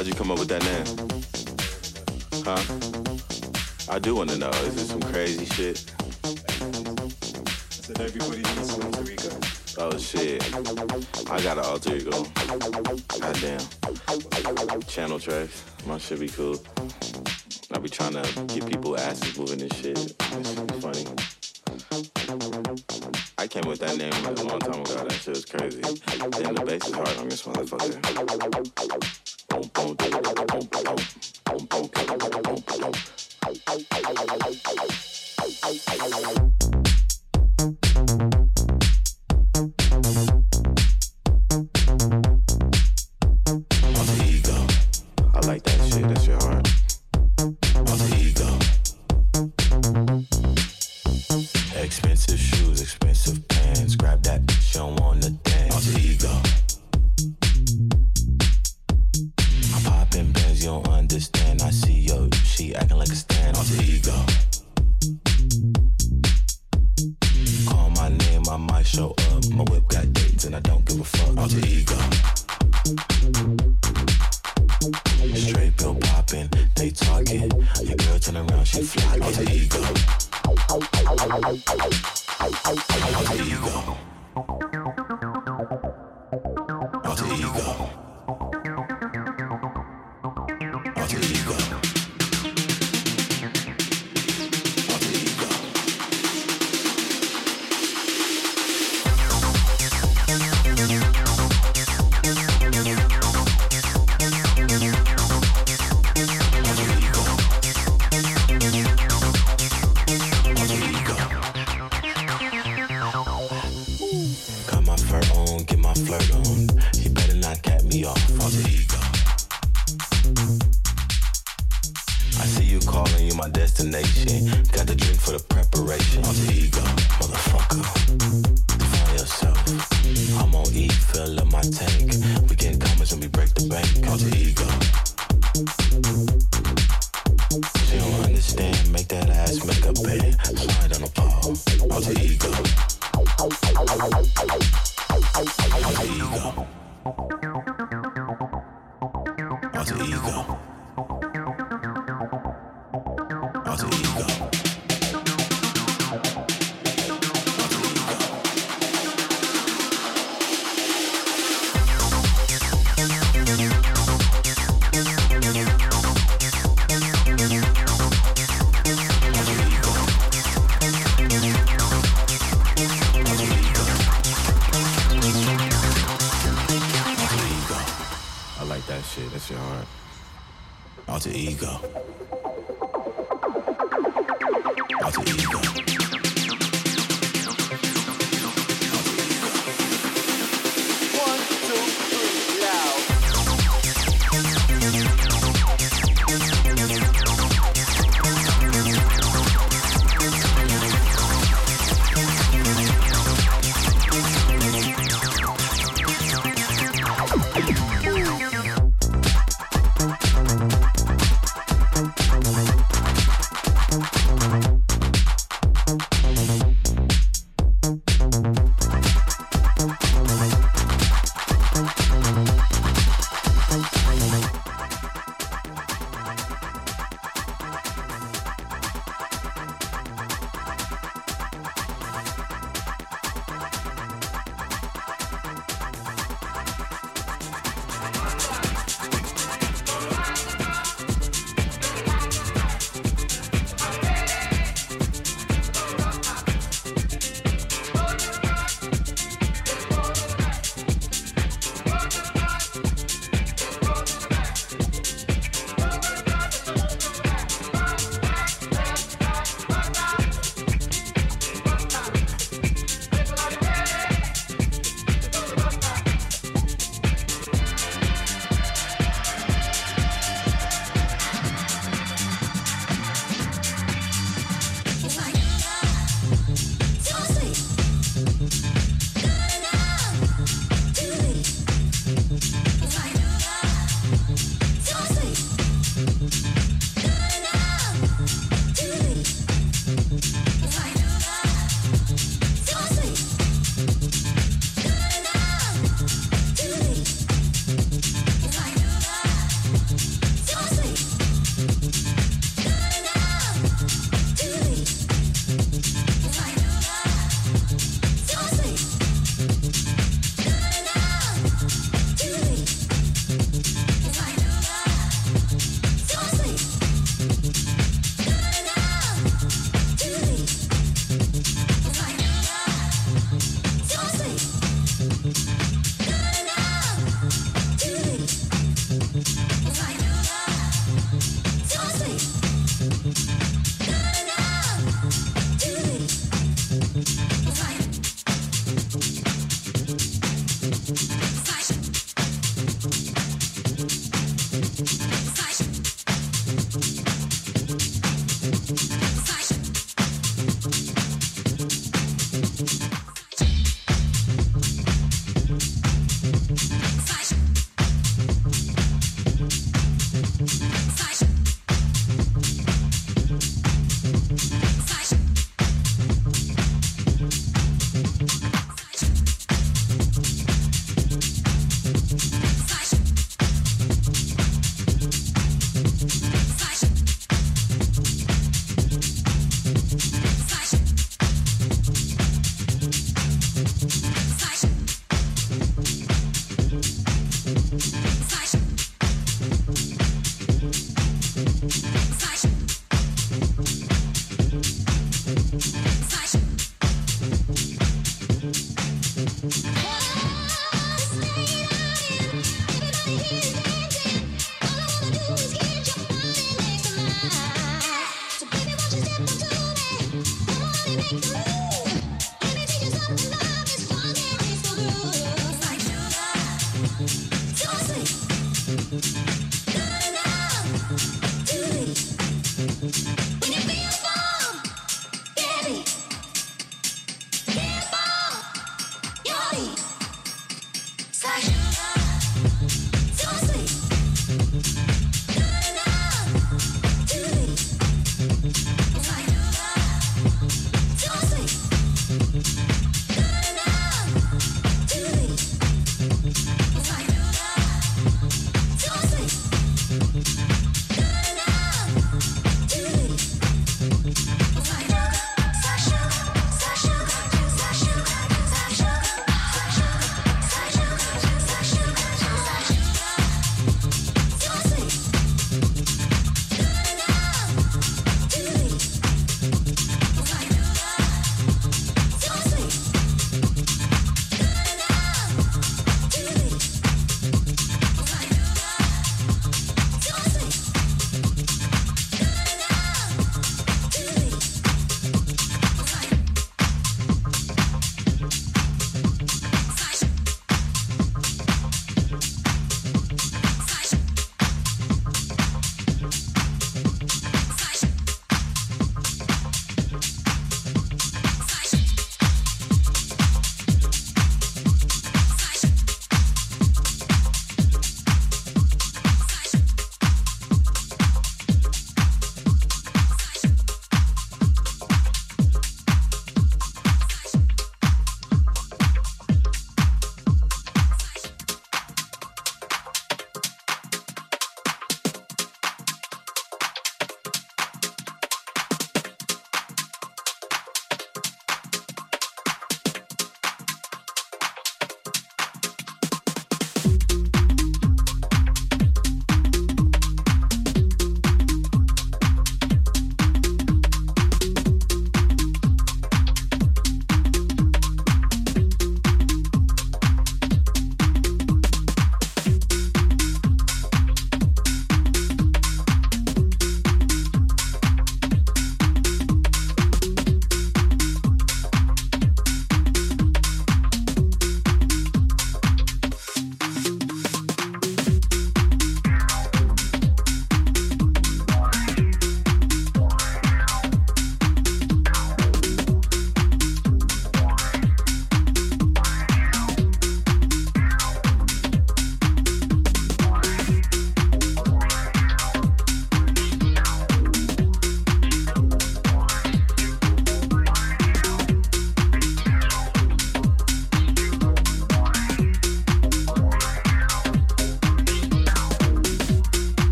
How'd you come up with that name? Huh? I do want to know. Is it some crazy shit? everybody needs an alter ego. Oh shit. I got an alter ego. Goddamn. Channel tracks. My shit be cool. I be trying to get people asses moving and shit. Be funny. I came with that name like a long time ago. That shit was crazy. Then the bass is hard on this motherfucker. I like that shit, that's your heart.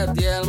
Verdi, el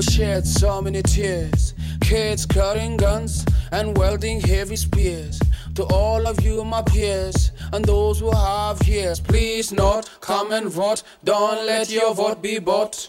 We shed so many tears. Kids carrying guns and wielding heavy spears. To all of you, my peers, and those who have ears, please not come and vote. Don't let your vote be bought.